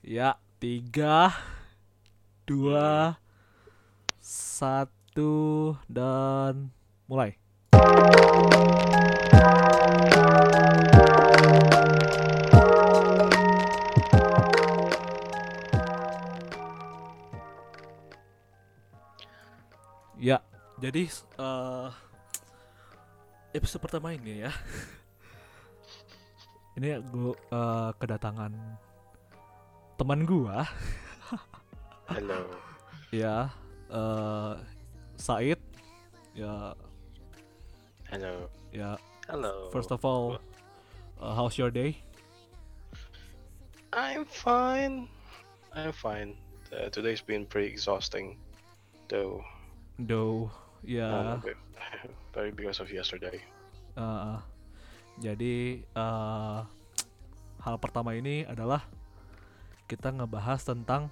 Ya, tiga, dua, satu, dan mulai. Ya, jadi eh episode pertama ini ya. ini gue kedatangan teman gua Halo. ya eh Said ya Halo. ya Halo. first of all uh, how's your day I'm fine. I'm fine. Uh, today's been pretty exhausting, though. though ya um, be- very because of yesterday. uh, jadi eh, hal pertama ini adalah kita ngebahas tentang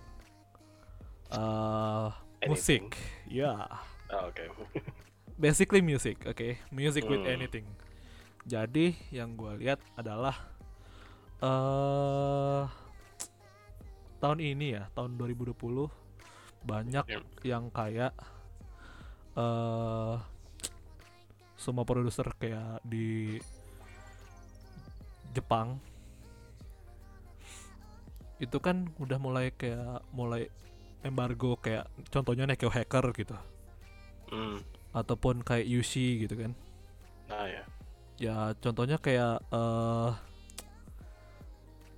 eh musik ya Oh, okay. basically music oke music with Hmm. anything jadi yang gue lihat adalah eh tahun ini ya tahun 2020 banyak Yep. yang kayak eh semua produser kayak di Jepang itu kan udah mulai kayak mulai embargo kayak contohnya Nekio Hacker gitu Mm. ataupun kayak Yushi gitu kan Nah ya. ya contohnya kayak eh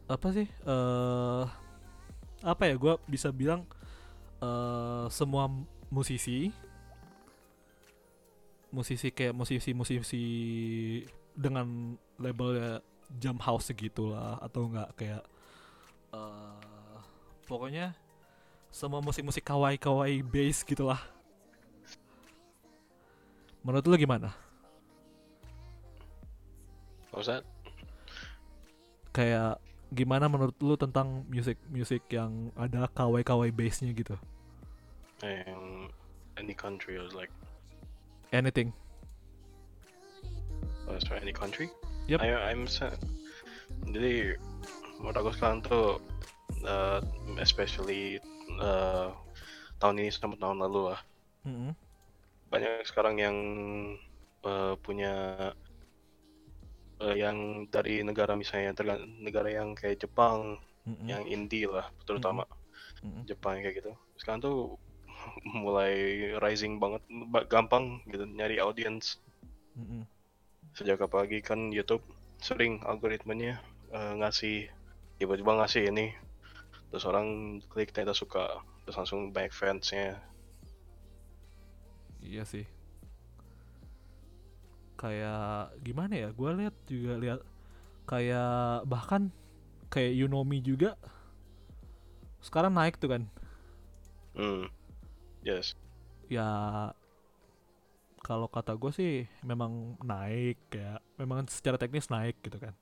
apa sih eh apa ya gua bisa bilang eh semua musisi musisi kayak musisi-musisi dengan labelnya jam house segitulah atau enggak kayak eh pokoknya semua musik-musik kawaii kawaii bass gitulah menurut lu gimana that? kayak gimana menurut lu tentang musik musik yang ada kawaii kawaii bassnya gitu Um, any country was like, anything oh, sorry, any country? Yep. I, I'm jadi menurut aku sekarang tuh, uh, especially uh, tahun ini sama tahun lalu lah. Mm-mm. banyak sekarang yang uh, punya uh, yang dari negara misalnya negara yang kayak Jepang Mm-mm. yang indie lah terutama Mm-mm. Jepang kayak gitu sekarang tuh mulai rising banget ba- gampang gitu nyari audience Mm-mm. sejak apalagi kan YouTube sering algoritmanya uh, ngasih tiba-tiba ngasih ini. Terus orang klik ternyata suka. Terus langsung banyak fansnya. Iya sih. Kayak gimana ya? Gue lihat juga lihat kayak bahkan kayak Yunomi juga sekarang naik tuh kan? Hmm. Yes. Ya kalau kata gue sih memang naik kayak memang secara teknis naik gitu kan?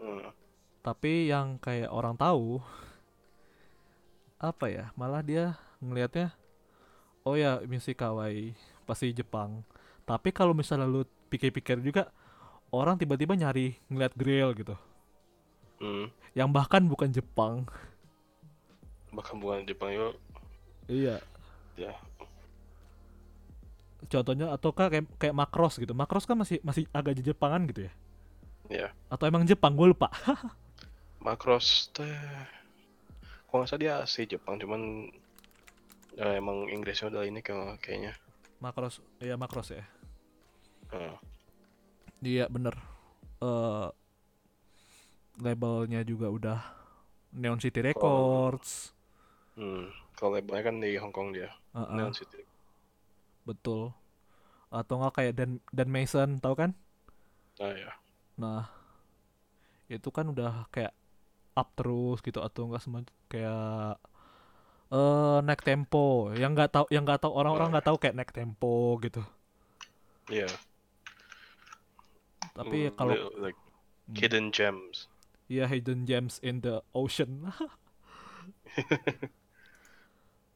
Hmm. Tapi yang kayak orang tahu apa ya malah dia ngelihatnya oh ya musik kawaii pasti Jepang. Tapi kalau misalnya lu pikir-pikir juga orang tiba-tiba nyari ngeliat grill gitu. Hmm. yang bahkan bukan Jepang. Bahkan bukan Jepang yuk iya. Ya. Contohnya atau kayak kayak makros gitu. Makros kan masih masih agak Jepangan gitu ya? Ya. Atau emang Jepang? Gue lupa Macross teh kalau nggak salah dia asli Jepang cuman eh, emang Inggrisnya udah ini kayak kayaknya. Makros iya makros ya. Iya bener eh Labelnya juga udah Neon City Records. Hmm. kalau labelnya kan di Hong Kong dia Heeh, Neon City. Betul. Atau nggak kayak Dan, Dan Mason tahu kan? Nah ya. Nah Itu kan udah kayak Up terus gitu Atau nggak semua Kayak eh naik tempo yang nggak tahu yang nggak tahu orang-orang nggak tahu kayak naik tempo gitu iya tapi Hmm, kalau li- like Hmm. hidden gems Iya hidden gems in the ocean.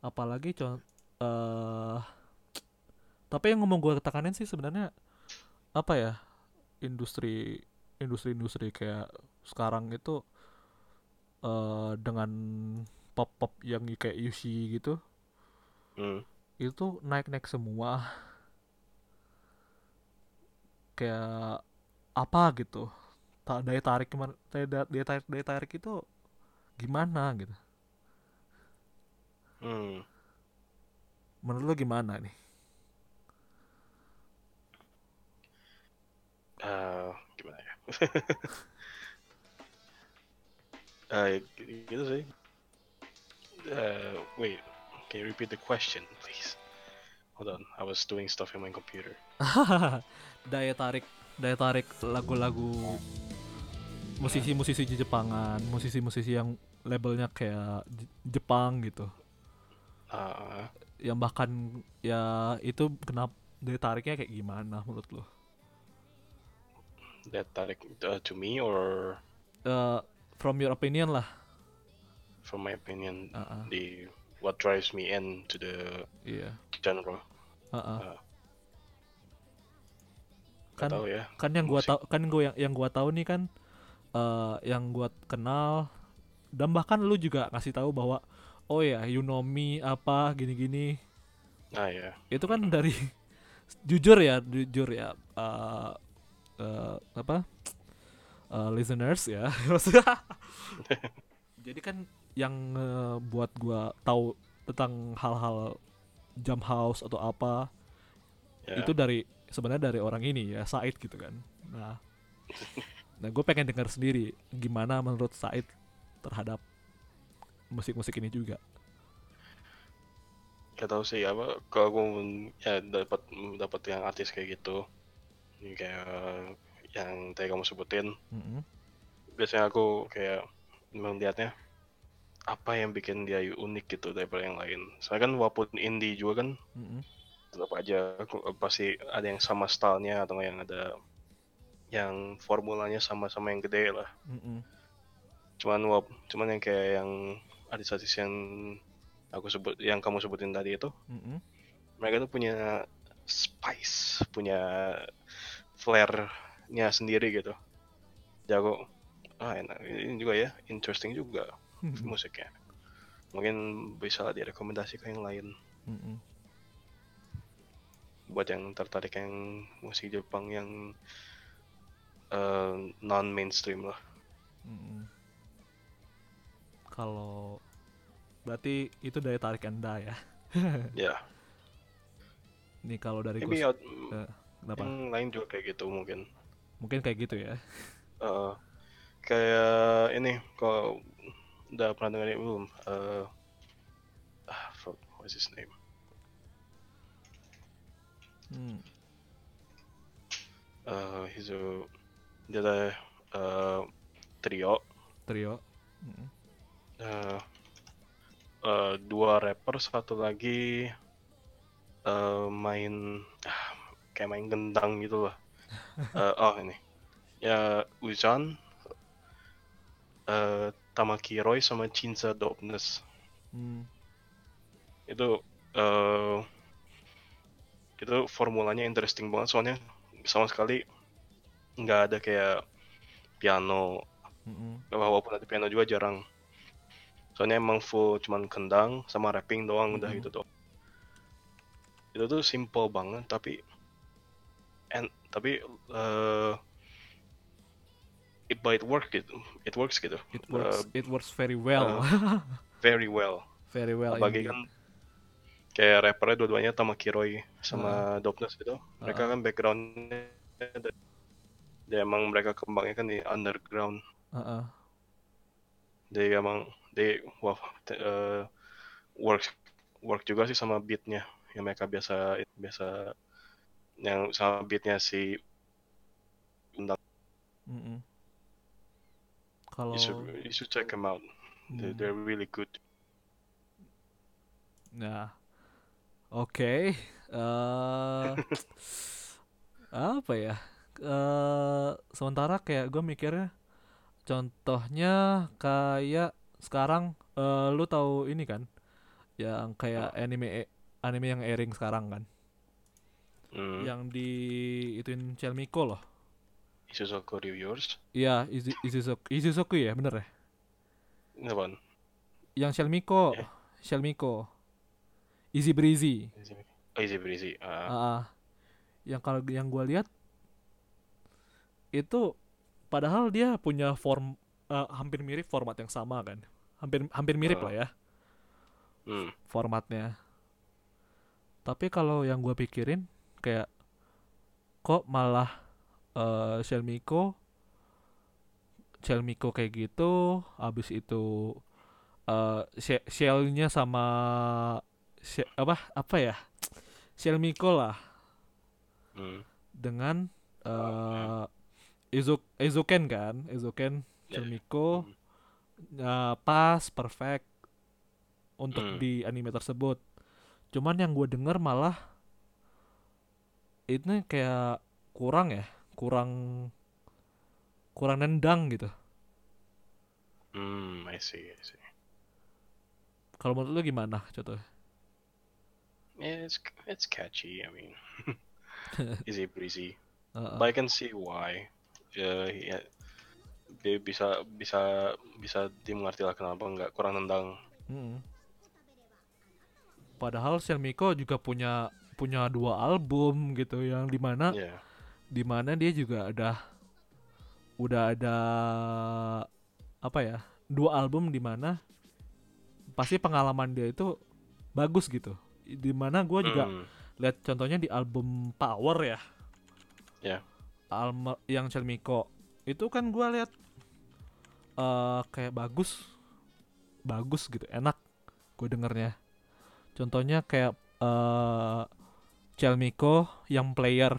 Apalagi con eh tapi yang ngomong gue tekanin sih sebenarnya apa ya industri industri-industri kayak sekarang itu eh dengan pop pop yang kayak Yushi gitu Hmm. itu naik naik semua kayak apa gitu tak daya tarik gimana daya, tarik daya tarik itu gimana gitu Hmm. menurut lu gimana nih Eh, gimana ya? G- gitu sih. Uh, wait, can you repeat the question, please? Hold on, I was doing stuff in my computer. daya tarik daya tarik lagu-lagu musisi-musisi Jepangan musisi-musisi yang labelnya kayak Jepang gitu Uh, yang bahkan ya itu kenapa daya tariknya kayak gimana menurut lo that tarik uh, to me or Eh, from your opinion lah from my opinion, Ah, ah, the what drives me into the iya genre? Ah, ah. Uh, kan tahu ya. kan yang gua tahu kan gua yang yang gua tahu nih kan eh yang gua kenal dan bahkan lu juga ngasih tahu bahwa oh ya you know me apa gini-gini Ah ya. itu kan dari jujur ya jujur ya eh eh, apa eh, listeners ya. Maksudnya- jadi kan yang eh, buat gua tahu tentang hal-hal jam house atau apa Ya. itu dari sebenarnya dari orang ini ya Said gitu kan. Nah nah gue pengen dengar sendiri gimana menurut Said terhadap musik-musik ini juga? Gak tahu sih apa kalau gue ya dapat dapat yang artis kayak gitu. Kayak yang tadi kamu sebutin Mm-mm. biasanya aku kayak melihatnya apa yang bikin dia unik gitu daripada yang lain soalnya kan walaupun indie juga kan Mm-mm. tetap aja aku, pasti ada yang sama stylenya atau yang ada yang formulanya sama-sama yang gede lah Mm-mm. cuman wap, cuman yang kayak yang artis-artis yang aku sebut yang kamu sebutin tadi itu Mm-mm. mereka tuh punya spice, punya flair-nya sendiri gitu. Jago. Ah enak. Ini juga ya, interesting juga musiknya. Mungkin bisa direkomendasi ke yang lain. Mm-mm. Buat yang tertarik yang musik Jepang yang eh, non mainstream lah. Mm-mm. Kalau berarti itu daya tarik anda ya. Ya, Nih kalau dari maybe out, kenapa? yang lain juga kayak gitu mungkin. Mungkin kayak gitu ya. Eh, kayak ini kalau udah pernah dengerin belum? Eh, ah, fuck, what's his name? Hmm. Eh, he's a dia ada eh, trio, Trio. Mm-mm. eh, eh, dua rapper, satu lagi eh, main ah, kayak main gendang gitu lah. Eh, oh ini, ya Uzan, eh, Tamaki Roy sama Cinza Dopeness. Hmm. itu eh itu formulanya interesting banget soalnya sama sekali nggak ada kayak piano Mm-mm. walaupun ada piano juga jarang soalnya emang full cuman kendang sama rapping doang udah Mhm. gitu doang itu tuh simple banget tapi and tapi eh it but it work gitu it works gitu It works. Eh, it works very well. very well very well. apalagi indeed. kan kayak rappernya dua-duanya Tamaki Roy sama Dopness itu mereka Uh-uh. kan backgroundnya dia emang mereka kembangnya kan di underground Uh-uh. dia emang dia wah te- eh, work work juga sih sama beatnya yang mereka biasa biasa yang sama beatnya si Mm-mm. Kalau you should, you should check them out They- Hmm. they're really good Nah, oke. Eh, apa ya? Eh, sementara kayak gue mikirnya, contohnya kayak sekarang, eh, lu tahu ini kan, yang kayak anime anime yang airing sekarang kan, hmm. yang di ituin Chelmiko loh. Isuzoku Reviewers Iya, Izu- Izuzoku, Izuzoku ya, bener ya? Ini apaan? yang Shelmiko Eh. Shelmiko Easy Breezy Oh, easy breezy. Ah, Ah, ah. yang kalau yang gua lihat itu padahal dia punya form eh, hampir mirip format yang sama kan hampir hampir mirip Ah. lah ya hmm. formatnya tapi kalau yang gua pikirin kayak kok malah eh Shelmiko Shelmiko kayak gitu habis itu eh she- shellnya sama she- apa apa ya Shelmiko lah Hmm. dengan eh Izuk Izuken kan Izuken Ya. Shelmiko Hmm. eh, pas perfect untuk Hmm. di anime tersebut cuman yang gue denger malah ini kayak kurang ya kurang kurang nendang gitu Hmm, I see, I see. kalau menurut lu gimana contoh Yeah, it's it's catchy. I mean, easy breezy. Heeh. But I can see why. Ya, ya, dia bisa bisa bisa dimengerti lah kenapa nggak kurang nendang. Mm-mm. padahal Shelmiko juga punya punya dua album gitu yang di mana Ya, di mana dia juga ada udah ada apa ya dua album di mana pasti pengalaman dia itu bagus gitu. Di mana gue juga Hmm, lihat contohnya di album Power ya. Ya. Alma yang Chelmiko itu kan gue lihat eh kayak bagus bagus gitu enak gue dengernya. Contohnya kayak eh Chelmiko yang player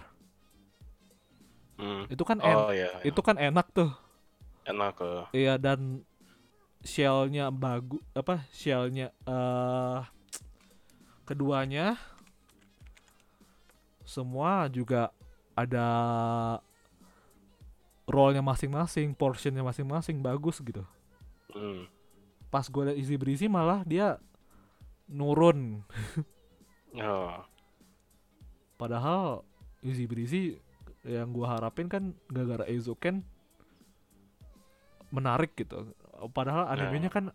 hmm. itu kan en- Oh ya, itu kan enak tuh enak ke. Iya dan shellnya bagus apa shellnya eh keduanya semua juga ada role-nya masing-masing, portionnya masing-masing bagus gitu. Hmm. Pas gue liat Easy Breezy malah dia nurun. Oh, Padahal Easy Breezy yang gua harapin kan gara-gara Eizouken menarik gitu. Padahal animenya kan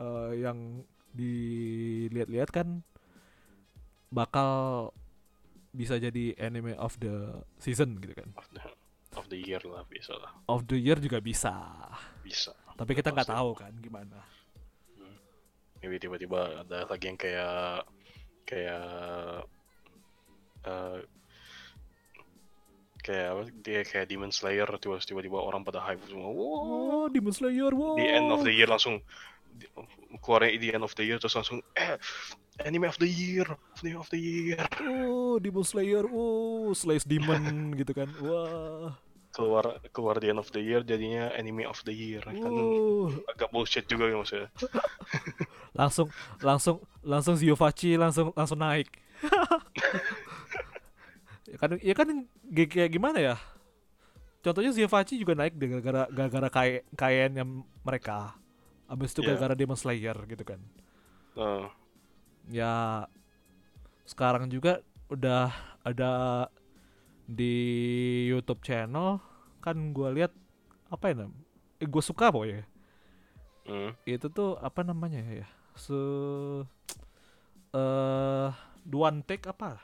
eh, yang dilihat-lihat kan bakal bisa jadi anime of the season gitu kan. of the of the year lah bisa lah. Of the year juga bisa. Bisa. Tapi kita nggak tahu kan gimana. Maybe tiba-tiba ada lagi yang kayak kayak eh kayak apa dia kayak Demon Slayer tiba- tiba-tiba orang pada hype semua wow Oh, Demon Slayer, wow. di end of the year langsung keluarnya di end of the year terus langsung eh anime of the year anime of the year Oh, Demon Slayer, oh, Slice Demon gitu kan. Wah. keluar keluar di end of the year jadinya anime of the year kan Oh. agak bullshit juga ya maksudnya langsung langsung langsung Ziofachi langsung langsung naik kan ya kan kayak gimana ya? Contohnya Ziofachi juga naik deh gara-gara gara-gara kain kainnya mereka. Abis itu Iya. gara-gara Demon Slayer gitu kan. Eh, ya sekarang juga udah ada di YouTube channel kan gua lihat apa ya nam? Eh, gue suka pokoknya. Hmm, itu tuh apa namanya ya? Se eh the one take apa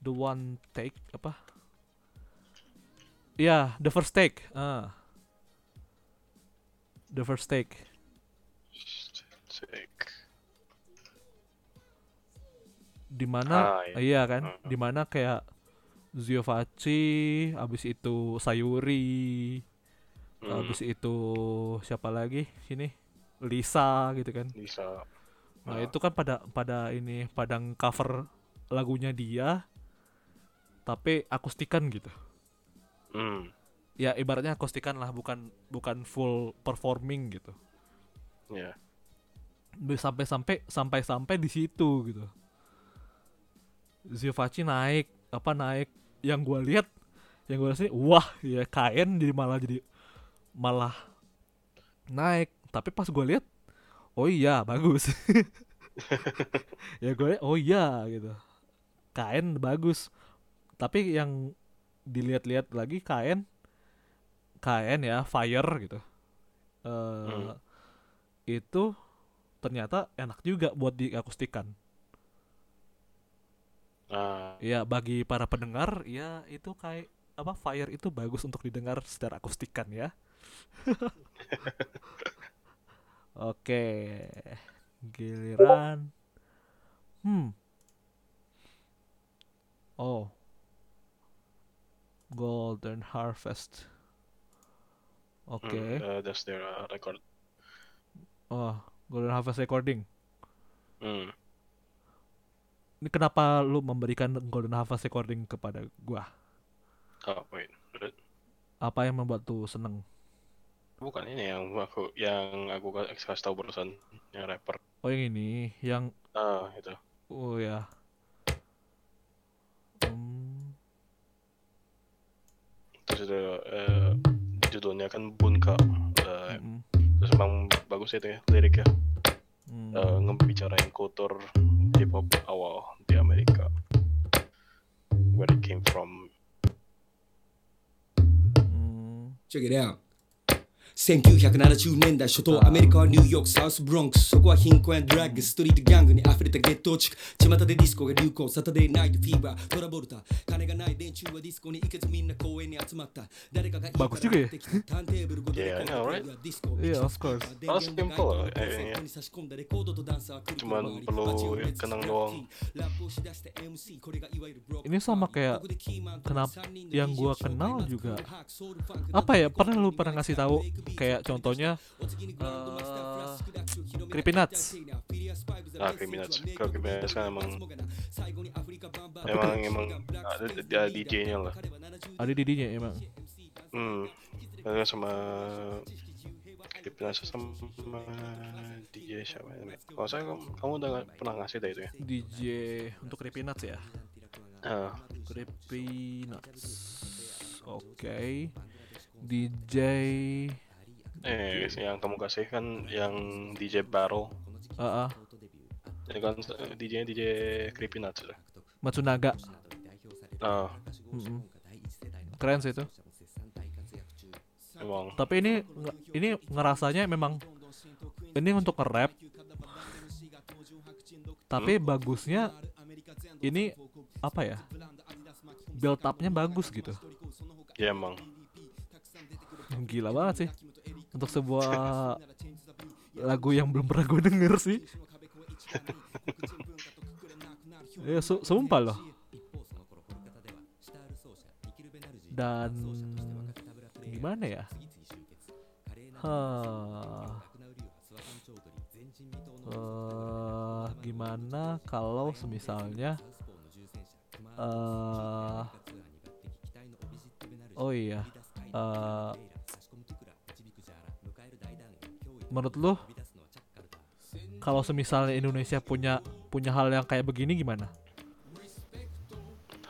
the one take apa? Ya the first take ah. The first take. Sick. di mana Ah, iya. iya kan? Hmm. di mana kayak Ziofachi abis itu Sayuri Hmm, abis itu siapa lagi? Sini Lisa gitu kan? Bisa Nah Ah. itu kan pada pada ini pada cover lagunya dia, tapi akustikan gitu. hmm, Ya ibaratnya akustikan lah, bukan bukan full performing gitu. ya. Sampai sampai sampai sampai di situ gitu. Ziofachi naik apa naik. Yang gua lihat yang gua sih wah ya kain jadi malah jadi malah naik. Tapi pas gua lihat oh iya bagus. Ya gue oh iya gitu. Kain bagus tapi yang dilihat-lihat lagi kain kain ya fire gitu eh Hmm. itu ternyata enak juga buat diakustikan. Ah, Ya bagi para pendengar ya itu kayak apa Fire itu bagus untuk didengar secara akustikan ya. Oke, giliran. Hmm. Oh. Golden Harvest. Oke. hmm, uh, that's their uh, record. Oh, Golden Harvest Recording. Hmm. Ini kenapa lu memberikan Golden Harvest Recording kepada gua? Oh wait, Apa yang membuat lu seneng? bukan ini yang aku yang aku ka- kasih tahu barusan yang rapper. Oh yang ini, yang Ah itu. oh ya. Hmm, Terus itu eh, judulnya kan Bunka. Eh, mm, terus emang bagus itu ya liriknya. mm. Eh, ngebicarain kultur hip hop awal di Amerika. Where it came from. Hmm. Check it out 1970年代初頭アメリカはニューヨークサウスブロンクスそこは貧困やドラッグストリートギャングに溢れたゲット地区巷でディスコが流行サタデーナイトフィーバートラボルタ金がない連中はディスコに行けずみんな公園に集まった誰かがいいから Bagus juga ya? 持ってきたターンテーブルごとで Yeah, I know, right? ディスコ Iya, of course. Oh, simple lah, eh, iya. Cuman perlu kenang doang. Ini sama kayak kenapa yang gua kenal juga apa ya pernah lu pernah ngasih tahu kayak contohnya eh Creepy Nuts Ah, Creepy Nuts. Kalau Creepy Nuts kan emang emang emang ada, ada DJ-nya lah. ada didinya emang Hmm. Kan sama Creepy Nuts sama DJ siapa ya? Kalau saya kamu, kamu udah pernah ngasih dah itu ya? DJ untuk Creepy Nuts ya Ah, Creepy Nuts oke DJ eh yang kamu kasih kan yang DJ Battle. ah ah, Ini kan eh, DJ DJ Creepy Nuts ya. Matsunaga. Ah, Mm-mm. keren sih itu. Emang. Tapi ini ini ngerasanya memang ini untuk nge-rap. Tapi bagusnya ini apa ya? Build up-nya bagus gitu. Ya emang. Gila banget sih untuk sebuah lagu yang belum pernah gue denger sih. Ya su- sumpah loh. Dan gimana ya? Hah. Eh, gimana kalau semisalnya eh oh iya eh menurut lu kalau semisalnya Indonesia punya punya hal yang kayak begini gimana?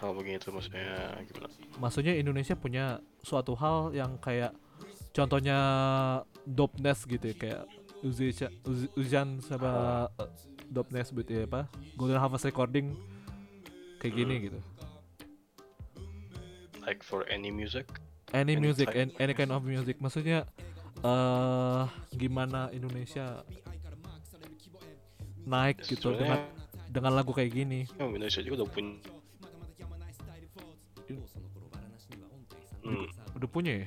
hal begitu maksudnya gimana? Maksudnya Indonesia punya suatu hal yang kayak contohnya Dopness gitu ya kayak Uzi- Uzian sama eh, Dopness gitu ya apa Golden Harvest Recording kayak gini gitu. Like for any music? Any Any music, any, any kind of music. Maksudnya eh gimana Indonesia naik gitu dengan dengan lagu kayak gini. ya, Indonesia juga udah punya. Hmm. Udah punya ya?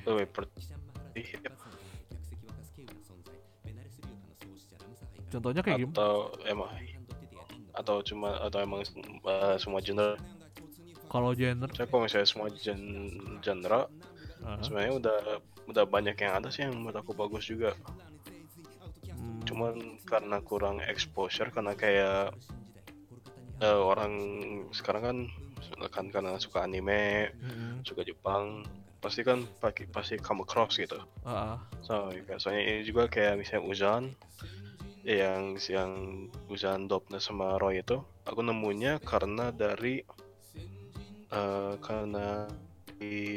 Contohnya kayak gimana? atau emang atau cuma atau emang uh, semua genre Kalau genre saya kalau misalnya semua gen genre ah, sebenarnya udah udah banyak yang ada sih yang menurut aku bagus juga. Hmm, cuman karena kurang exposure karena kayak eh, orang sekarang kan kan karena suka anime mm-mm, suka Jepang pasti kan pakai pasti come across gitu. Ah, ah, so kayak- soalnya ini juga kayak misalnya Uzan yang yang Uzan Dopna sama Roy itu aku nemunya karena dari eh, karena di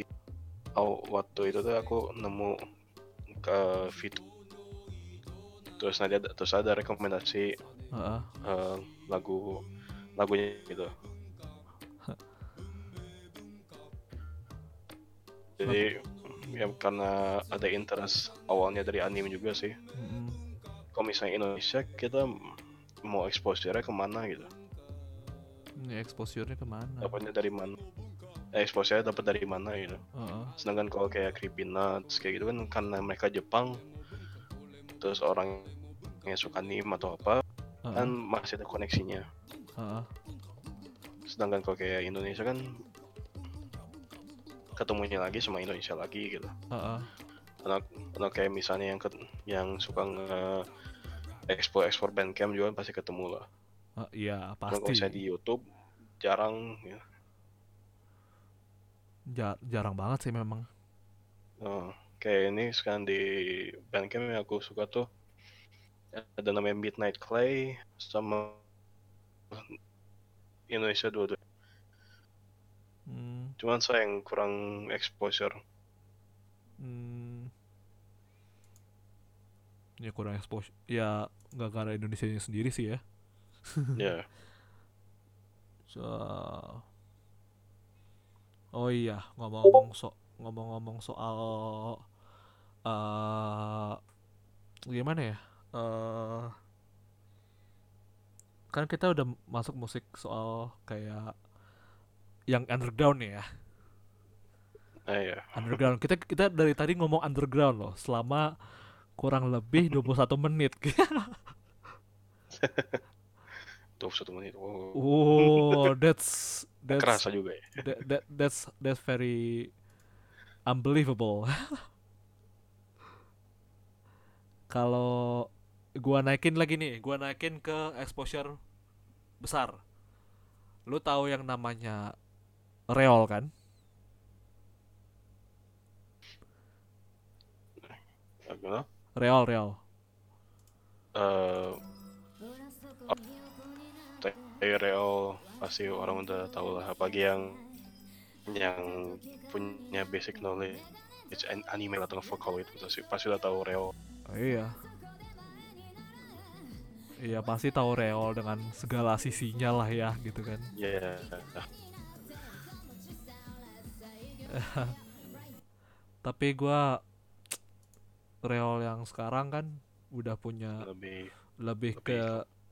aw- waktu itu tuh aku nemu ke video terus ada terus ada rekomendasi ah. eh, lagu lagunya gitu jadi ya karena ada interest awalnya dari anime juga sih mm-mm. kalau misalnya Indonesia kita mau exposure-nya ke mana gitu Ini exposure-nya ke mana? dapatnya dari mana eh, exposure dapat dari mana gitu Heeh. sedangkan kalau kayak Creepy Nuts kayak gitu kan karena mereka Jepang terus orang yang suka anime atau apa heeh, kan masih ada koneksinya heeh. sedangkan kalau kayak Indonesia kan ketemunya lagi sama Indonesia lagi gitu heeh. karena, karena kayak misalnya yang ke- yang suka nge ekspor ekspor Bandcamp juga pasti ketemu lah Ah, Iya Karena kalau pasti. misalnya di YouTube jarang ya. Ja- jarang banget sih memang. Oh, kayak ini sekarang di Bandcamp yang aku suka tuh ada namanya Midnight Clay sama Indonesia dua-dua. Hmm, Cuman sayang kurang exposure. hmm. Ya kurang expose. Ya nggak karena Indonesia sendiri sih ya. ya, So, oh iya ngomong-ngomong so ngomong-ngomong soal eh gimana ya? eh kan kita udah masuk musik soal kayak yang underground ya. ya. Underground. Kita kita dari tadi ngomong underground loh selama kurang lebih 21 menit. 21 menit. Oh, oh, that's that's kerasa juga ya. that, that that's that's very unbelievable. Kalau gua naikin lagi nih, gua naikin ke exposure besar. Lu tahu yang namanya reol kan? Reol, reol. Real pasti orang udah tahu lah apalagi yang yang punya basic knowledge an- anime atau vokal itu pasti pasti udah tahu Real Oh, iya. Iya pasti tahu reol dengan segala sisinya lah ya gitu kan. ya Tapi gua reol yang sekarang kan udah punya lebih lebih Lebih ke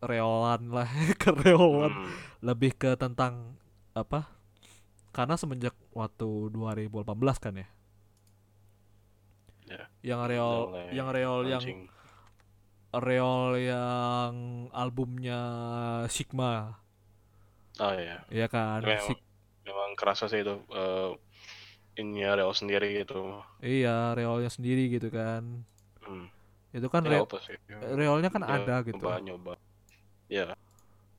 reolan lah ke reolan hmm, lebih ke tentang apa karena semenjak waktu 2018 kan ya? Ya, yang reol mulai yang reol yang launching. reol yang albumnya Sigma. Ah ya ya kan? Memang. Sig- memang kerasa sih itu eh ini Real sendiri gitu. Iya reolnya sendiri gitu kan. Hmm. itu kan re- apa sih reolnya kan ada gitu. nyoba nyoba ya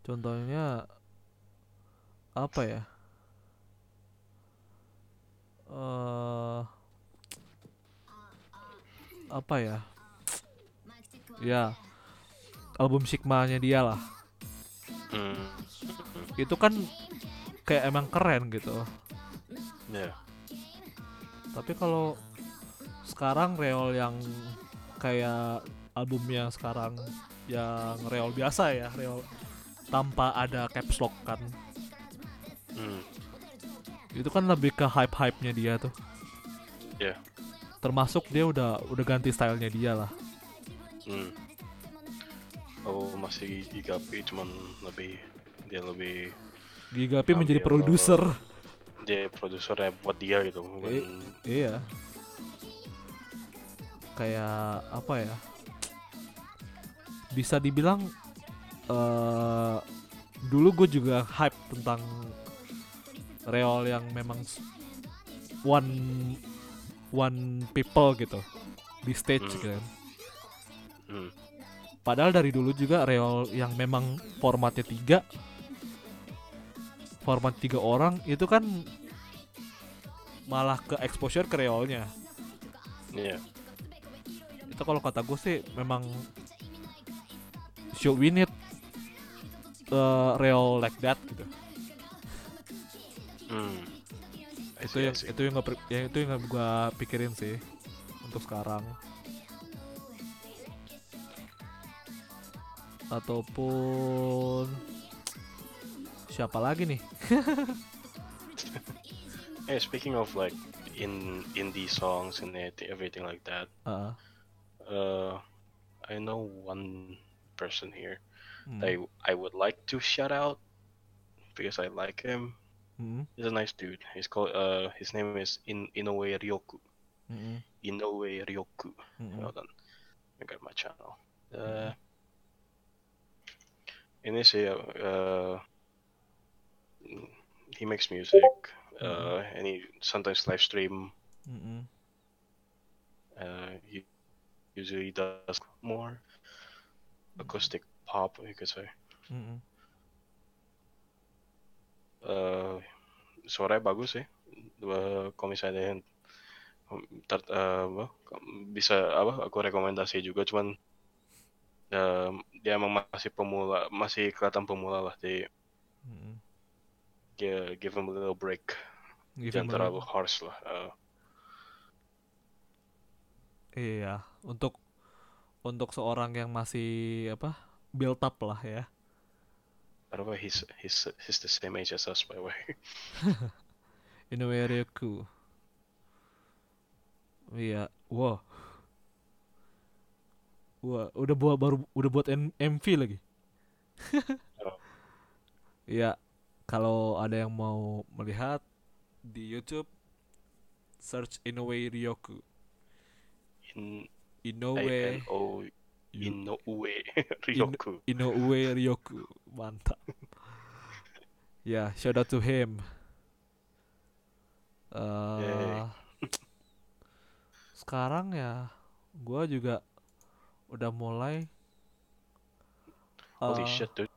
contohnya apa ya? Eh apa ya? Ya album Sigma-nya dia lah. Hmm. itu kan kayak emang keren gitu. Ya tapi kalau sekarang reol yang kayak albumnya sekarang yang reol biasa ya reol tanpa ada caps lock kan hmm. itu kan lebih ke hype hype nya dia tuh ya termasuk dia udah udah ganti stylenya dia lah hmm. oh masih Gigapi cuman lebih dia lebih Gigapi menjadi produser dia produsernya buat dia gitu bukan Eh. iya kayak apa ya bisa dibilang eh dulu gue juga hype tentang reol yang memang one one people gitu di stage Hmm. kan hmm. Padahal dari dulu juga reol yang memang formatnya tiga Format tiga orang itu kan Malah ke exposure ke reolnya Iya. Itu kalau kata gue sih memang Should we need uh, reol like that gitu Hmm. Itu see, I yang itu yang gak, yang itu yang gue pikirin sih Untuk sekarang Ataupun Siapa lagi nih? Hey, speaking of like in indie songs and everything like that, Ah, uh, I know one person here Hmm. that I, I would like to shout out because I like him. Mm-mm. He's a nice dude. He's called uh his name is In Inoue Ryoku. Mm-mm. Inoue Ryoku. Mm-mm. Hold on. I got my channel. Uh, ini sih uh, he makes music uh, and he sometimes live stream. Mm-mm. Uh, he usually does more acoustic pop, you could say. Mm-mm. Uh, suaranya bagus sih. Dua kalau misalnya yang ter- uh, apa, bisa apa aku rekomendasi juga cuman um, dia emang masih pemula masih kelihatan pemula lah jadi Mm-mm. give, give him a little break Give jangan him a terlalu harsh lah Uh, Iya, untuk untuk seorang yang masih apa build up lah ya. by the way he's he's he's the same age as us by the way Inoue Ryoku. Iya, wah. Wah, udah buat baru udah buat M- MV lagi. Oh. Iya, kalau ada yang mau melihat di YouTube search Inoue Ryoku. in Inoue O Inoue Ryoku Inoue Ryoku. Mantap. ya, shout out to him. Yay. sekarang ya gua juga udah mulai holy eh, shit dude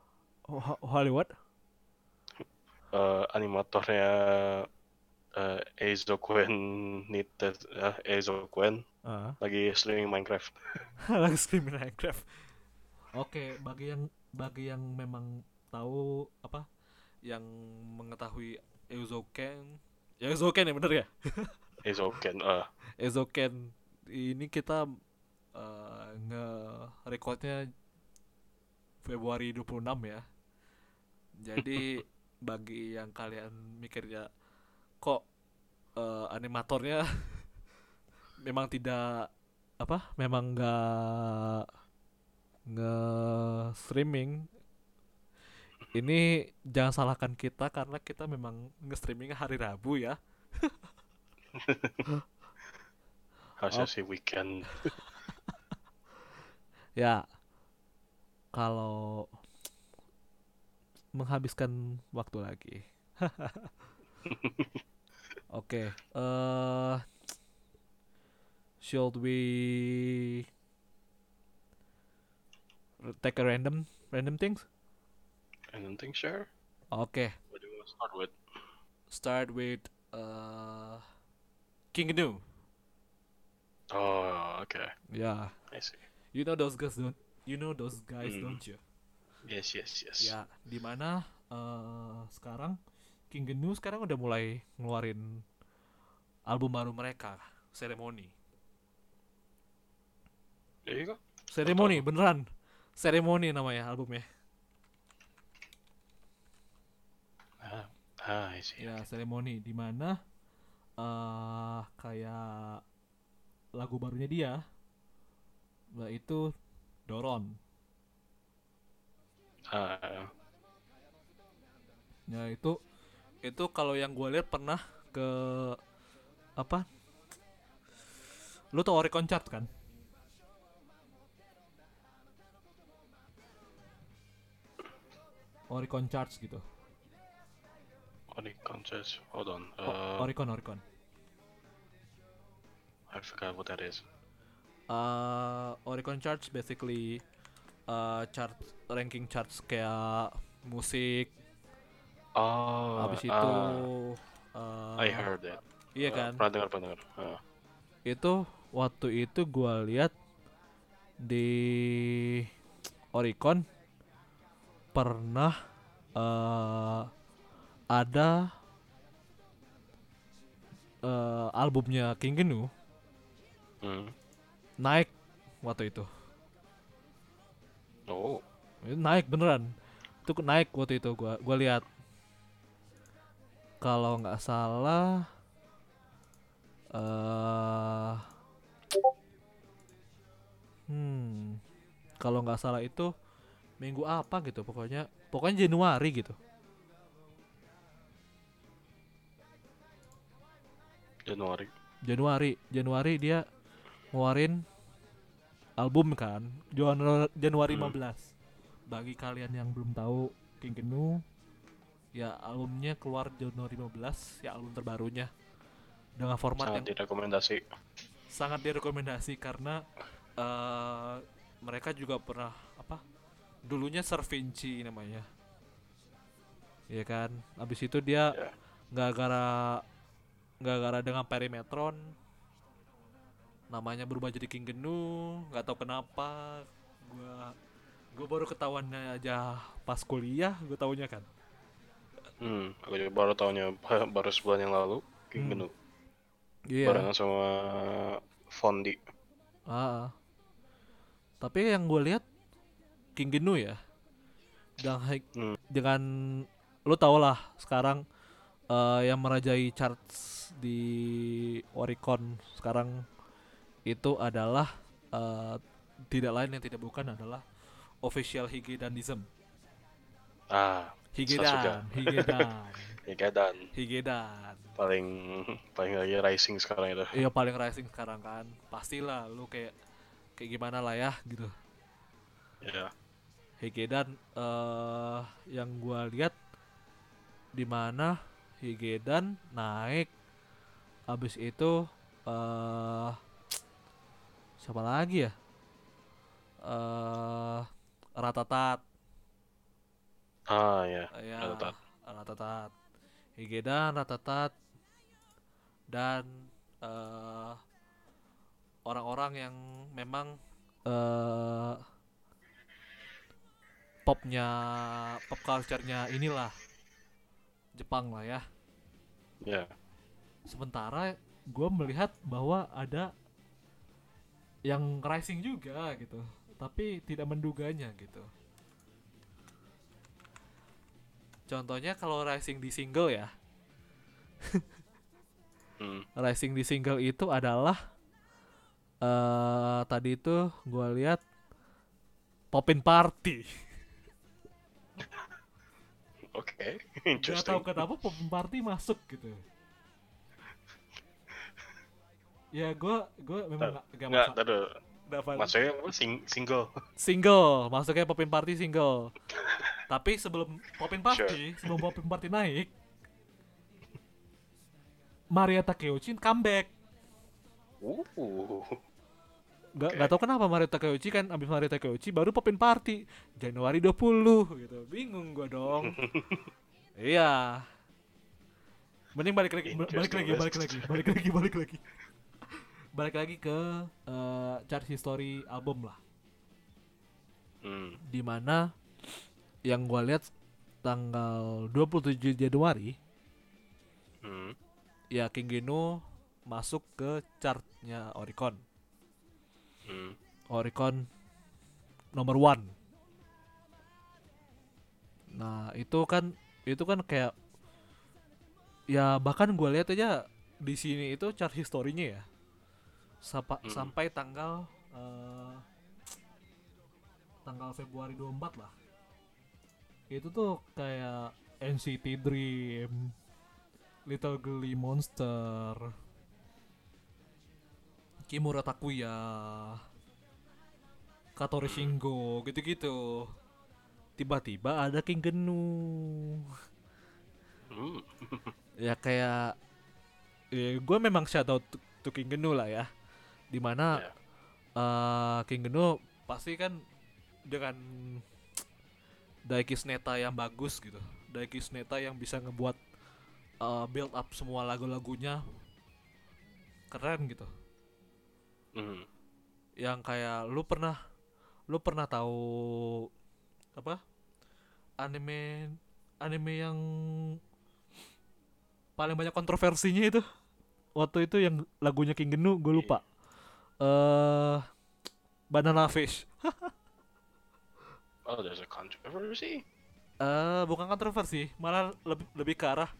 Ho- Hollywood uh, animatornya uh, Eizo Gwen Nita uh, Eizo Gwen Ah. lagi streaming Minecraft lagi streaming Minecraft. Oke, bagi yang bagi yang memang tahu apa yang mengetahui Ezoken, ya Ezoken ya bener ya? Eizo Gwen uh, Ezoken ini kita eh, nge recordnya Februari 26 ya. Jadi bagi yang kalian mikirnya kok eh, animatornya memang tidak apa? Memang nggak nge streaming ini jangan salahkan kita karena kita memang nge-streaming hari Rabu ya. harusnya Oh. sih weekend Ya, kalau menghabiskan waktu lagi. Oke, eh should we take a random random things? Don't think sure Oke, what do you want to start with start with uh, King Gnu. oh okay Ya, I see you know those guys don't you know those guys Hmm. don't you? yes yes yes Ya, di mana eh sekarang King Gnu sekarang udah mulai ngeluarin album baru mereka, Ceremony. Iya Ceremony beneran. Ceremony namanya albumnya. ah, ah I see Ya, Ceremony di mana eh kayak lagu barunya dia yaitu Doron. ah Ya itu itu kalau yang gue lihat pernah ke apa? Lu tau Oricon Chart kan? Oricon Charts gitu. Oricon Church hold on uh, Oricon Oricon. I forgot what that is Uh, Oricon Charts basically uh, chart ranking charts kayak musik. oh habis itu ah, uh, I heard that Iya Ah, kan? pernah dengar pernah dengar Ah. itu waktu itu gua lihat di Oricon pernah eh ada eh albumnya King Gnu Hmm. naik waktu itu. Oh. Naik beneran. Itu naik waktu itu gua gua lihat. Kalau nggak salah eh hmm kalau nggak salah itu minggu apa gitu pokoknya pokoknya Januari gitu Januari. Januari Januari dia ngeluarin album kan Januari Januari Hmm. 15 bagi kalian yang belum tahu King Gnu ya albumnya keluar Januari 15 ya album terbarunya dengan format yang Sangat direkomendasi. sangat direkomendasi karena eh, mereka juga pernah apa dulunya Servinci namanya ya kan habis itu dia Ya. nggak gara dengan Perimetron namanya berubah jadi King Gnu nggak tahu kenapa gua gua baru ketahuannya aja pas kuliah gua taunya kan Hmm, aku juga baru tahunya baru sebulan yang lalu. King Hmm. Gnu. iya Barengan sama Fondi. Ah, ah. Tapi yang gue lihat King Gnu ya, dengan Hmm. dengan lu tau lah sekarang eh, yang merajai charts di Oricon sekarang itu adalah eh, tidak lain yang tidak bukan adalah official Higedanism. Ah, Sasuga. Higedan, Higedan, ya Gadan. Higedan. Paling paling lagi rising sekarang itu. Iya paling rising sekarang kan. Pastilah lu kayak kayak gimana lah ya gitu. Ya. Higedan eh yang gua lihat di mana Higedan naik habis itu eh siapa lagi ya eh Ratatat Ah ya. ya Ratatat. Ratatat Higedan Ratatat dan eh orang-orang yang memang eh popnya pop culture-nya inilah Jepang lah ya. Ya. Sementara gue melihat bahwa ada yang rising juga gitu, tapi tidak menduganya gitu. Contohnya kalau rising di single ya, Hmm. rising di single itu adalah eh tadi itu gue lihat Popin Party. Oke. Gak tahu kenapa Popin Party masuk gitu. Ya gue gue memang gak, gak Enggak, masak- tadi gak apa- maksudnya? Sing single. single masuknya Popin Party single tapi sebelum Popin Party sebelum Popin Party naik Maria Takeuchi comeback Uh. Gak, Oke. gak tau kenapa Maria Takeuchi kan abis Maria Takeuchi baru Popin Party Januari 20 gitu. Bingung gua dong. Iya. Mending balik lagi ba- balik lagi balik lagi balik lagi balik lagi. Balik lagi ke eh, chart history album lah. Hmm. di mana yang gua lihat tanggal 27 Januari Hmm. ya King Geno masuk ke chartnya Oricon Hmm. Oricon nomor one nah itu kan itu kan kayak ya bahkan gua lihat aja di sini itu chart historinya ya Sapa- Hmm. sampai tanggal eh, tanggal Februari 24 lah itu tuh kayak NCT Dream Little Glee Monster Kimura Takuya Katori Shingo gitu-gitu. Tiba-tiba ada King Genu. Hmm. ya kayak ya gue memang shadow to, to King Genu lah ya. Di mana Ya. eh King Genu pasti kan dengan Daiki Neta yang bagus gitu. Daiki Neta yang bisa ngebuat eh, build up semua lagu-lagunya. Keren gitu Hmm. yang kayak lu pernah lu pernah tahu apa anime anime yang paling banyak kontroversinya itu waktu itu yang lagunya King Gnu gue lupa eh Banana Fish Oh, there's a controversy. eh bukan kontroversi malah lebih lebih ke arah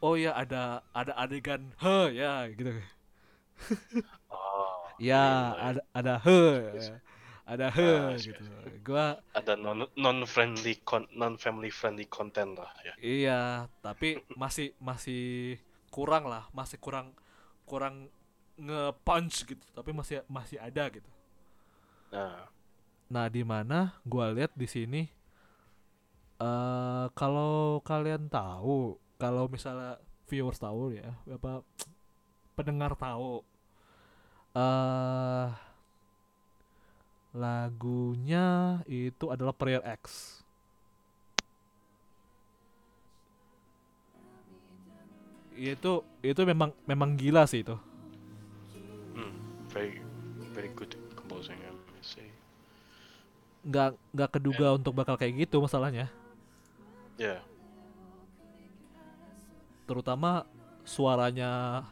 oh ya ada ada adegan he ya gitu. ya iya, iya. ada ada he ada he see, gitu. I gua Ada non non friendly con non family friendly content lah ya. iya tapi masih masih kurang lah masih kurang kurang nge-punch gitu. Tapi masih masih ada gitu. Nah, Nah, di mana gua lihat di sini eh kalau kalian tahu, kalau misalnya viewers tahu ya, apa pendengar tahu eh lagunya itu adalah Prayer X. Itu itu memang memang gila sih itu. hmm, very very good composing I must say. Nggak nggak keduga untuk bakal kayak gitu masalahnya. Yeah. terutama suaranya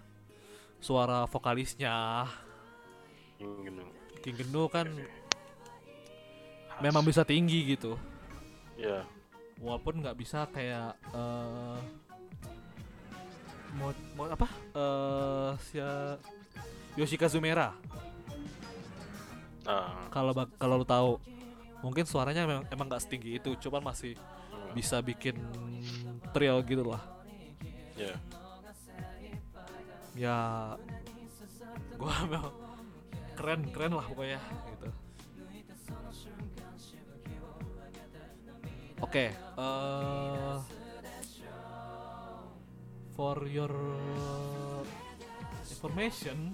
suara vokalisnya Yung gnu. King kan Khas. memang bisa tinggi gitu Yeah. walaupun nggak bisa kayak eh mau mau apa eh si Yoshika Zumera Ah, kalau kalau lu tahu mungkin suaranya memang emang nggak setinggi itu cuman masih hmm, bisa bikin thrill gitu lah yeah. ya gua memang keren keren lah pokoknya gitu. Oke eh for your information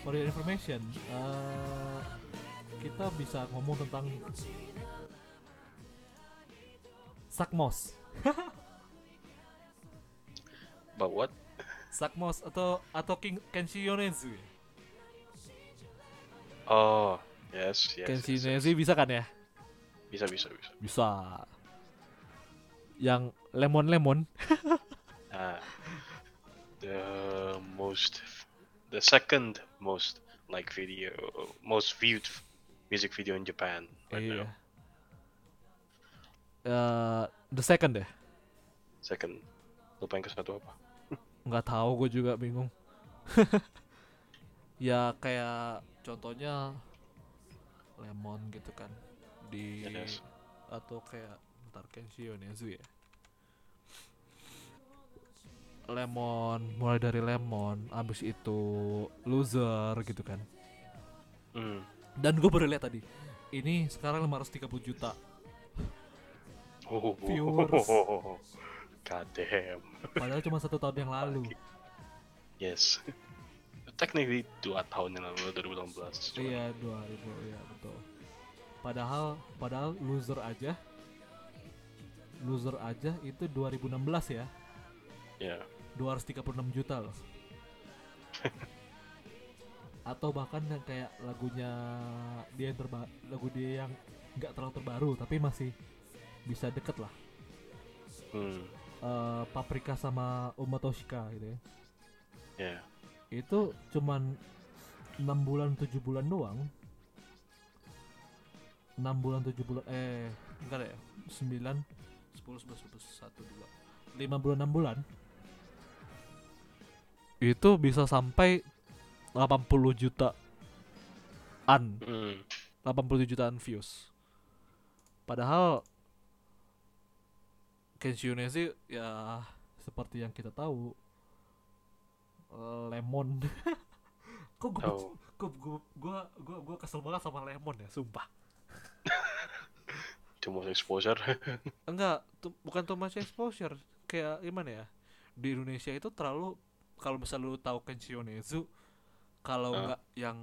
for your information eh, kita bisa ngomong tentang Sakmos. But what? Sakmos atau atau King Kenshi Yonezu ya? Oh, yes, yes. Kenshi yes, yes. Bisa kan ya? Bisa, bisa, bisa. Bisa. Yang lemon-lemon Ah, the most, the second most like video, most viewed music video in Japan right iya. now. Eh, the second deh. Second, lupa yang ke satu apa? Nggak tahu gue juga bingung. ya kayak contohnya lemon gitu kan di Yes. atau kayak ntar Kenshi Yonezu ya. Lemon, mulai dari lemon, abis itu loser gitu kan. Hmm. Dan gue baru lihat tadi, ini sekarang 530 juta. Oh, Viewers. God damn. Padahal cuma satu tahun yang lalu. Yes. Technically dua tahun yang lalu 2016. Cuma- Iya, 2000 iya betul. Padahal padahal loser aja loser aja itu 2016 ya. Ya. 236 juta loh. Atau bahkan yang kayak lagunya dia yang terba lagu dia yang nggak terlalu terbaru tapi masih bisa deket lah. Hmm. Eh, Paprika sama Uma Toshika gitu ya. Ya. Itu cuman 6 bulan 7 bulan doang. 6 bulan 7 bulan eh enggak ya 9 10 11 12 1 2 5 bulan 6 bulan itu bisa sampai 80 juta an Hmm. 80 jutaan views padahal Kenshi Yonezu ya seperti yang kita tahu lemon kok gue Oh. kok gue gua gua gua kesel banget sama lemon ya sumpah Too much exposure. enggak bukan too much exposure kayak gimana ya di Indonesia itu terlalu kalau misal lu tahu Kenshi Yonezu kalau Ah. enggak yang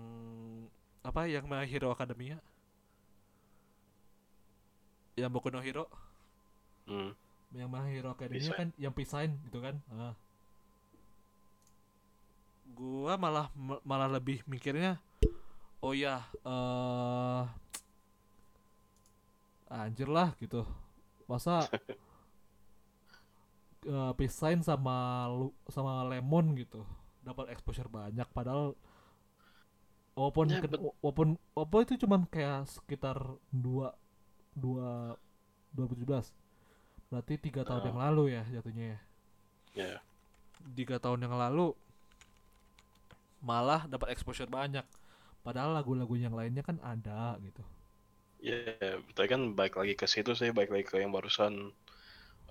apa yang My Hero Academia yang Boku no Hero hmm. Yang My Hero Academia kan yang pisain gitu kan? Ah. gua malah ma- malah lebih mikirnya oh ya eh anjir lah gitu. Masa eh pisain sama lu sama lemon gitu dapat exposure banyak. Padahal walaupun Ya, walaupun walaupun itu cuman kayak sekitar dua dua 2017 berarti tiga tahun Ah. yang lalu ya jatuhnya ya Ya. tiga tahun yang lalu malah dapat exposure banyak padahal lagu-lagu yang lainnya kan ada gitu Ya, tapi kan baik lagi ke situ sih, baik lagi ke yang barusan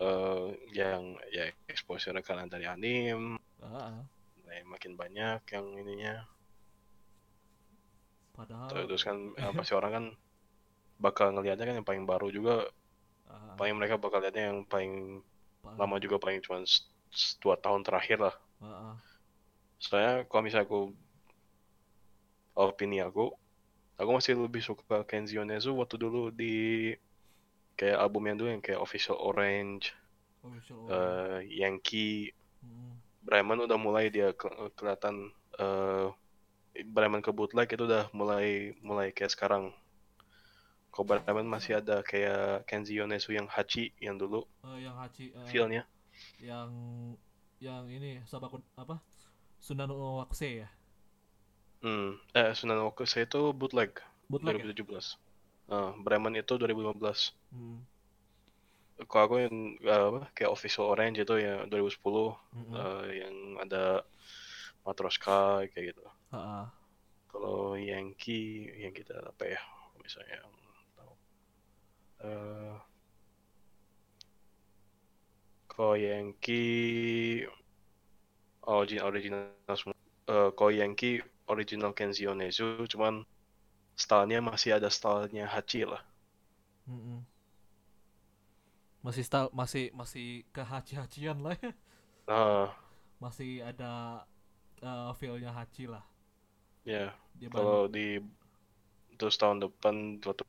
eh yang ya exposure karena dari anim, Ah, mulai makin banyak yang ininya. padahal Terus kan pasti orang kan bakal ngelihatnya kan yang paling baru juga, ah, paling mereka bakal lihatnya yang paling pa- lama juga paling cuma dua tahun terakhir lah. ah, ah. Soalnya kalau misalnya aku opini aku, aku masih lebih suka Kenji Yonezu waktu dulu di kayak album yang dulu yang kayak Official Orange, Official Orange. eh, Yankee, Mm, Bremen udah mulai dia ke- kelihatan eh Bremen ke bootleg itu udah mulai mulai kayak sekarang. Kalau Bremen masih ada kayak Kenji Yonezu yang Hachi yang dulu eh, yang Hachi eh, feel-nya. yang yang ini Sabakun apa Sunano Wakuse ya Hmm. Eh Sunan Wakuse itu bootleg bootleg ya? 2017. Eh, Bremen itu 2015. Hmm, Kalau aku yang apa kayak Official Orange itu ya 2010 mm-mm. eh, yang ada Matroska kayak gitu. Ah, ah. Kalau Yankee yang kita apa ya misalnya. Eh kalau Yankee origin original semua. Eh, kalau Yankee original Kenji Yonezu cuman stylenya masih ada stylenya Hachi lah. Mm-mm. masih style masih masih ke haci-hacian lah ya Nah, masih ada eh, feel-nya haci lah ya dia kalau di terus tahun depan waktu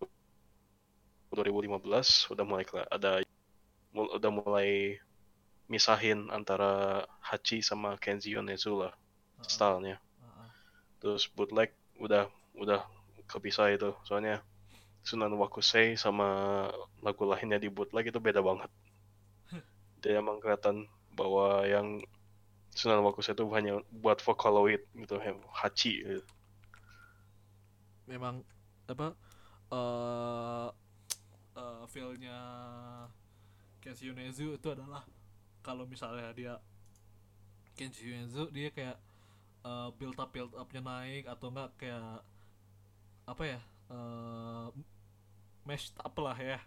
2015 udah mulai ada mul- udah mulai misahin antara Hachi sama Kenji Yonezu lah Ah, ah, stylenya. ah, ah. Terus bootleg udah udah kepisah itu. Soalnya Sunan Wakusei sama lagu lainnya di bootleg itu beda banget. Dia emang kelihatan bahwa yang Sunan Wakusei itu hanya buat Vocaloid gitu, Hachi gitu. memang apa eh eh, feel-nya Kenshi Yonezu itu adalah kalau misalnya dia Kenshi Yonezu dia kayak eh, build up build upnya naik atau enggak kayak apa ya eh mashed up lah ya.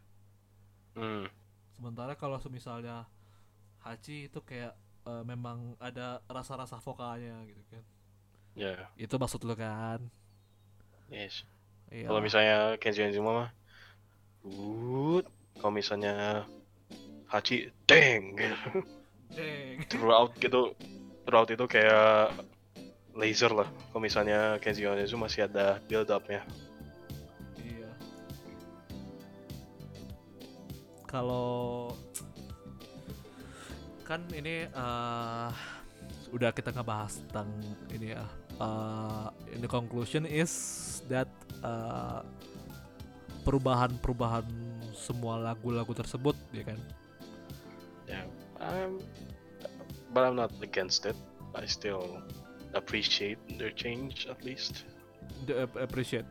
Hmm, sementara kalau misalnya Hachi itu kayak eh, memang ada rasa-rasa vokalnya gitu kan. Ya, itu maksud lu kan? Yes. iya. Kalau misalnya Kenji Yonezu mah Woot. Kalau misalnya Hachi deng gitu. Deng. throughout gitu throughout itu kayak laser lah. Kalau misalnya Kenji Yonezu masih ada build upnya. Iya. Kalau kan ini eh, udah kita ngebahas tentang ini ya. eh, in the conclusion is that eh, perubahan-perubahan semua lagu-lagu tersebut ya kan. Yeah. Um, but I'm not against it. I still appreciate their change at least. The ap- appreciate.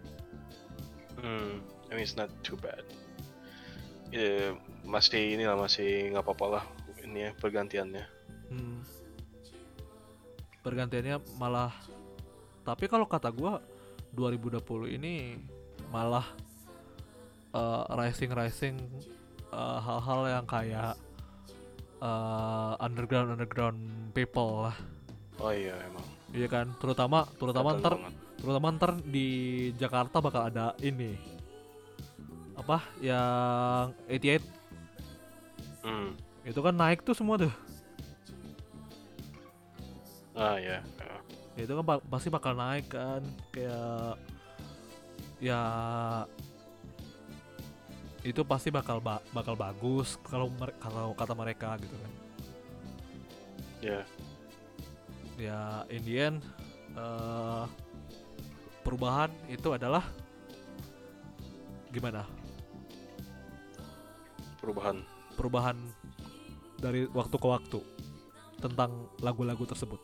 Hmm, I mean it's not too bad. Ya, masih inilah masih nggak apa-apa lah ini ya pergantiannya. Hmm. Pergantiannya malah tapi kalau kata gua 2020 ini malah eh, rising rising eh, hal-hal yang kayak eh, underground underground people lah Oh iya emang. iya kan terutama terutama ntar banget. terutama ntar di Jakarta bakal ada ini apa yang 88 Hmm. itu kan naik tuh semua tuh Ah ya. ya. ya itu kan pasti bakal naik kan kayak ya itu pasti bakal ba- bakal bagus kalau kalau kata mereka gitu kan Ya. ya in the end eh, perubahan itu adalah gimana Perubahan. perubahan dari waktu ke waktu tentang lagu-lagu tersebut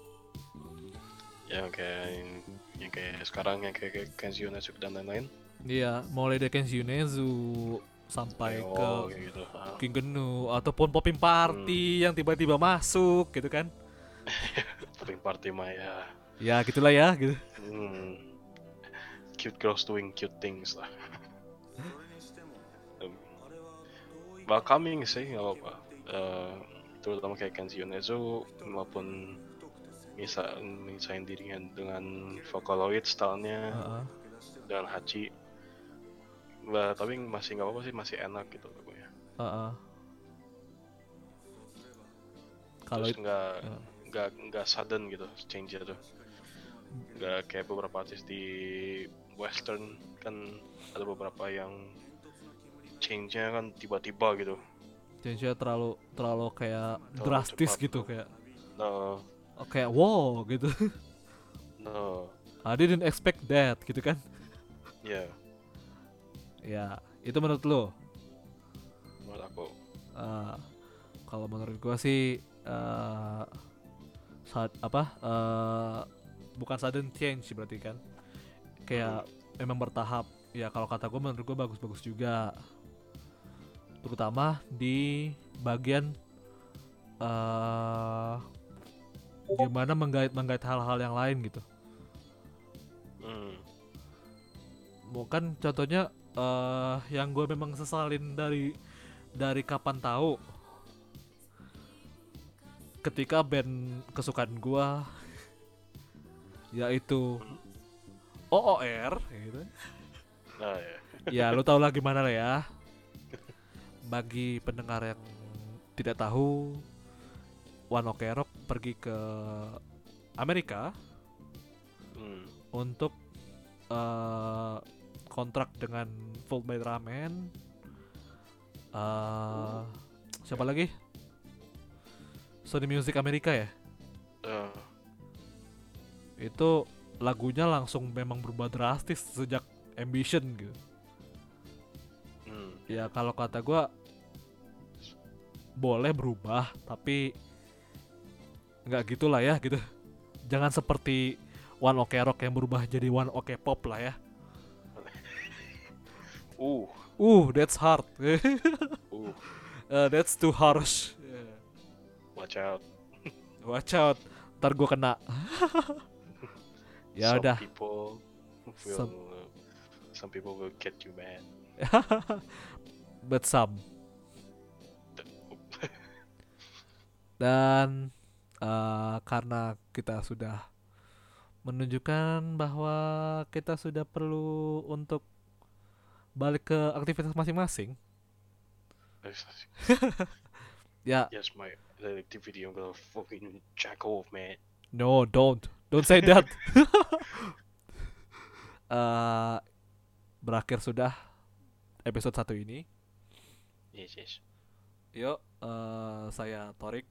Ya kayak yang kayak sekarang yang kayak, kayak dan lain-lain. iya mulai dari Yonezu sampai Kayak, ke oh, gitu. Ah. King Gnu ataupun Popping Party yang tiba-tiba masuk gitu kan Popping Party mah ya. ya gitulah ya gitu Hmm. cute girls doing cute things lah. Um, welcoming sih nggak apa-apa. Eh, terutama kayak Kenji Yonezu maupun misa misain dirinya dengan Vocaloid stylenya Heeh. dengan Hachi. Bah, tapi masih nggak apa-apa sih masih enak gitu lagunya. Heeh. Kalau Terus itu nggak ya. nggak nggak sudden gitu change tuh. Nggak kayak beberapa artis di western kan ada beberapa yang change-nya kan tiba-tiba gitu. change-nya terlalu terlalu kayak Terlalu drastis cepat. gitu kayak No, oh, kayak wow gitu. no, I didn't expect that gitu kan. ya Ya, itu menurut lo. menurut aku. Eh, kalau menurut gua sih eh saat apa eh bukan sudden change berarti kan kayak memang bertahap ya kalau kata gua menurut gua bagus-bagus juga terutama di bagian eh gimana menggait menggait hal-hal yang lain gitu Hmm. bukan contohnya eh yang gue memang sesalin dari dari kapan tahu ketika band kesukaan gue yaitu OOR gitu. Nah ya. ya lu tau lah gimana lah ya bagi pendengar yang tidak tahu One Ok Rock pergi ke Amerika Hmm. untuk eh, kontrak dengan Full Metal Ramen. eh siapa lagi? Sony Music Amerika ya. Eh, Itu lagunya langsung memang berubah drastis sejak Ambition gitu. hmm. Ya kalau kata gua boleh berubah tapi nggak gitulah ya gitu. Jangan seperti One Ok Rock yang berubah jadi One Ok Pop lah ya. Uh, Uh, that's hard. uh, Uh, that's too harsh. watch out. Watch out, ntar gue kena. ya some udah, people will Some- some people will get you mad. but some. Dan uh, karena kita sudah menunjukkan bahwa kita sudah perlu untuk balik ke aktivitas masing-masing. Ya, Yes, my activity I'm gonna fucking jack off, man. no, don't, don't say that. Eh, berakhir sudah episode satu ini. Yes, yes. Yuk, eh, saya Torik.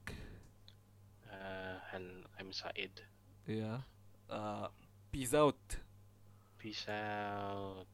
Uh, and I'm Said. Ya, eh, peace out. Peace out.